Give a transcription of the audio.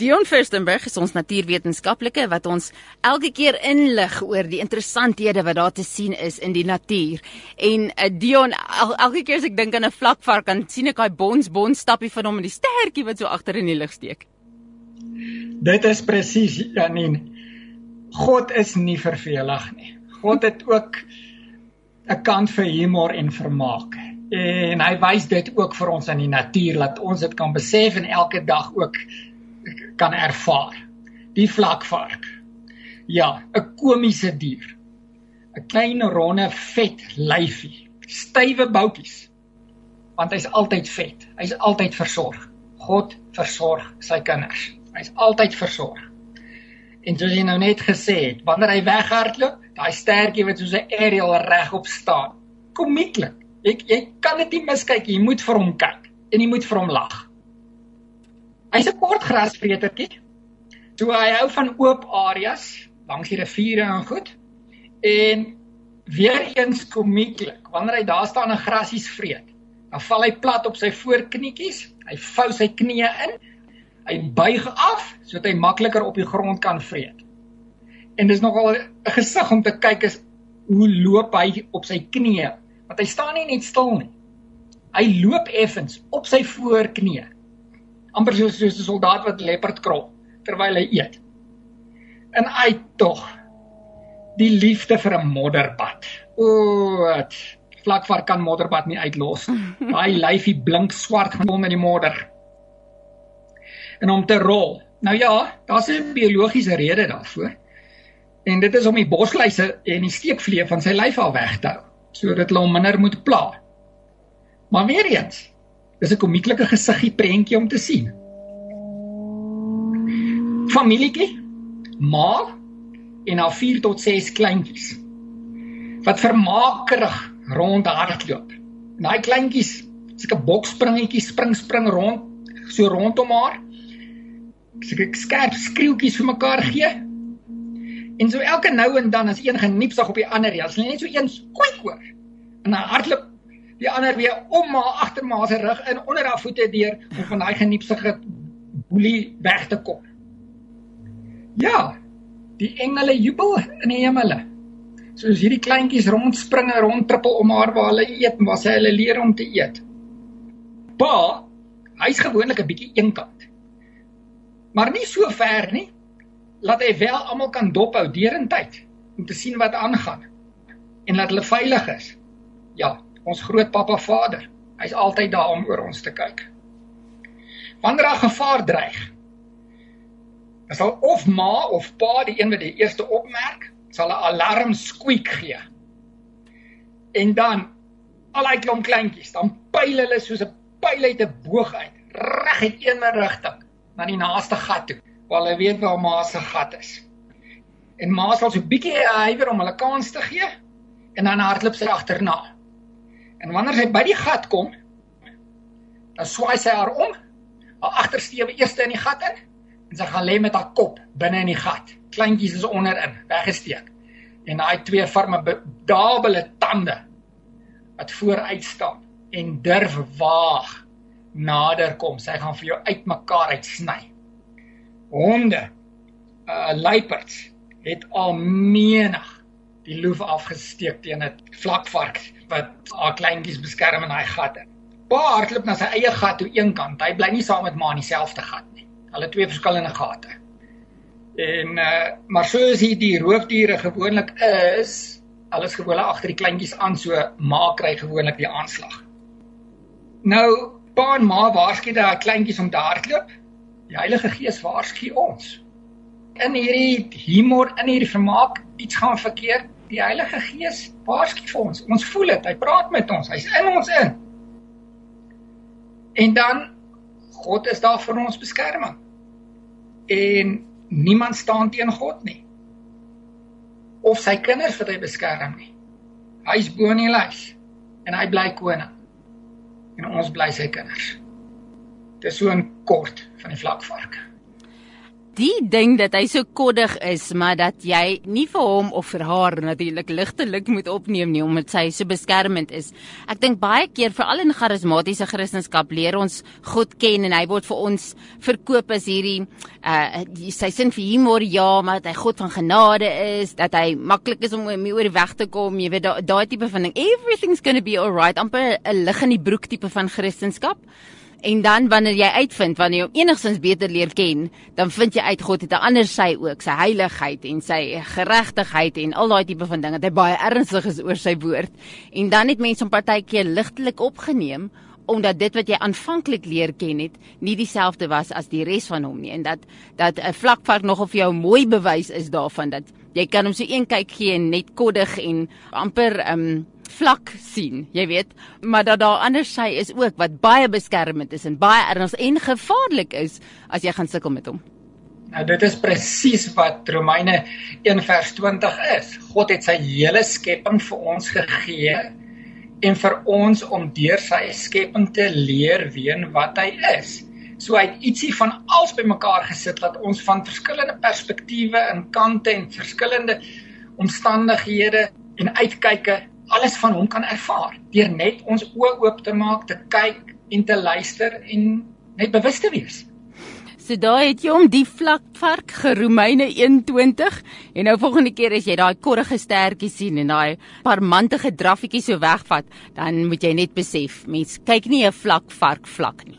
Dion Firstenberg is ons natuurwetenskaplike wat ons elke keer inlig oor die interessanthede wat daar te sien is in die natuur. En uh, Dion, el, elke keer as ek dink aan 'n vlakvark, dan sien ek daai bons bons stappie van hom in die stertjie wat so agter in die lug steek. Dit is presies Janine. God is nie vervelig nie. God het ook 'n kant vir humor en vermaak. En hy wys dit ook vir ons in die natuur dat ons dit kan besef en elke dag ook kan ervaar. Die vlakvark. Ja, 'n komiese dier. 'n Klein ronde vet lyfie, stywe boutjies. Want hy's altyd vet. Hy's altyd versorg. God versorg sy kinders. Hy's altyd versorg. En soos jy nou net gesê het, wanneer hy weghardloop, daai stertjie wat soos 'n aerial regop staan. Komieklik. Ek jy kan dit nie miskyk nie. Jy moet vir hom kyk en jy moet vir hom lag. Hy's 'n kort grasvretertjie. So hy hou van oop areas langs die riviere en goed. En weer eens komieklik, wanneer hy daar staan en grasies vreet, dan val hy plat op sy voorknietjies. Hy vou sy knieë in. Hy buig af sodat hy makliker op die grond kan vreet. En dis nogal 'n gesig om te kyk is hoe loop hy op sy knieë, want hy staan nie net stil nie. Hy loop effens op sy voorknieë amper soos soos 'n soldaat wat leopard krol terwyl hy eet. En hy tog die liefde vir 'n modderbad. O, wat vlakvar kan modderbad nie uitlos. Daai lyfie blink swart om in die modder. En om te rol. Nou ja, daar's 'n biologiese rede daarvoor. En dit is om die bosluise en die steekvliee van sy lyf af weg te hou sodat hulle hom minder moet pla. Maar weer eens, Dis 'n komieklike gesiggie prentjie om te sien. Familietjie, ma en haar 4 tot 6 kleintjies. Wat vermaakerig rondhardloop. En daai kleintjies, sulke bokspringetjies spring spring rond so rondom haar. Sulke skerp skreeuetjies vir mekaar gee. En so elke nou en dan as een geniepsig op die ander, as hulle net so een kwik hoor. En dan hardloop die ander weer om maar agter maar se rug in onder haar voete deur om van daai geniepsige boelie weg te kom. Ja, die engele jubel in die hemele. Soos hierdie kleintjies rondspringe, rondtrippel om haar waar hulle eet en waar sy hulle leer om te eet. Pa, hy's gewoonlik 'n bietjie eenkant. Maar nie so ver nie. Laat hy wel almal kan dophou deurentyd om te sien wat aangaan en laat hulle veilig is. Ja, ons grootpappa Vader. Hy's altyd daar om oor ons te kyk. Wanneer daar gevaar dreig, dan sal of ma of pa die een wat die eerste opmerk, sal 'n alarm skwiek gee. En dan al daai klomp kleintjies, dan pyl hulle soos 'n pyl uit 'n boog uit, reg in een rigting na die naaste gat toe, waar hulle weet waar ma se gat is. En ma sal so 'n bietjie huiwer om hulle kans te gee en dan hardloop sy agterna. En wanneer sy by die gat kom, dan swaai sy haar om, haar agtersteewe eers in die gat in en sy gaan lê met haar kop binne in die gat. Kleintjies is onderin, weggesteek. En daai twee farme dabele tande wat vooruit staan en durf waag nader kom. Sy gaan vir jou uitmekaar uitsny. Honde, uh luiperds het al menig die loef afgesteek teen 'n vlakvark wat haar kleintjies beskerm in daai gatte. Pa hardloop na sy eie gat toe een kant. Hy bly nie saam met ma in dieselfde gat nie. Hulle twee verskillende gate. En uh maar soos hier die roofdiere gewoonlik is, alles gewoonlik agter die kleintjies aan so ma kry gewoonlik die aanslag. Nou pa en ma waarsku daai kleintjies om te hardloop. Die Heilige Gees waarsku ons. In hierdie humor, in hierdie vermaak, iets gaan verkeerd die Heilige Gees waarsku vir ons. Ons voel dit. Hy praat met ons. Hy's in ons in. En dan God is daar vir ons beskerming. En niemand staan teen God nie. Of sy kinders wat hy beskerm nie. Hy's bo in die lys en hy bly koning. En ons bly sy kinders. Dis so 'n kort van die vlakvarke. Die ding dat hy so koddig is, maar dat jy nie vir hom of vir haar natuurlik ligtelik moet opneem nie omdat sy so beskermend is. Ek dink baie keer veral in charismatiese Christendom leer ons God ken en hy word vir ons verkoop as hierdie uh sy sin vir humor ja, maar dat hy God van genade is, dat hy maklik is om mee oor die weg te kom, jy weet daai daai tipe van ding. Everything's going to be alright, amper 'n lig in die broek tipe van Christendom. En dan wanneer jy uitvind wanneer jy hom enigstens beter leer ken, dan vind jy uit God het 'n ander sy ook, sy heiligheid en sy geregtigheid en al daai tipe van dinge. Dit baie ernstig is oor sy woord. En dan het mense hom partykeer ligtelik opgeneem omdat dit wat jy aanvanklik leer ken het nie dieselfde was as die res van hom nie en dat dat 'n vlakvark nogal vir jou mooi bewys is daarvan dat jy kan hom so een kyk gee en net koddig en amper um vlak sien, jy weet, maar dat daar ander sy is ook wat baie beskermend is en baie erns en gevaarlik is as jy gaan sukkel met hom. Nou dit is presies wat Romeine 1:20 is. God het sy hele skepping vir ons gegee en vir ons om deur sy skepping te leer wie en wat hy is. So hy het ietsie van alles bymekaar gesit wat ons van verskillende perspektiewe en kante en verskillende omstandighede en uitkyke alles van hom kan ervaar deur net ons oë oop te maak, te kyk en te luister en net bewus te wees. So daai het jy om die vlakvark geromeine 21 en nou volgende keer as jy daai korrige stertjie sien en daai parmantige draffietjie so wegvat, dan moet jy net besef, mens kyk nie 'n vlakvark vlak nie.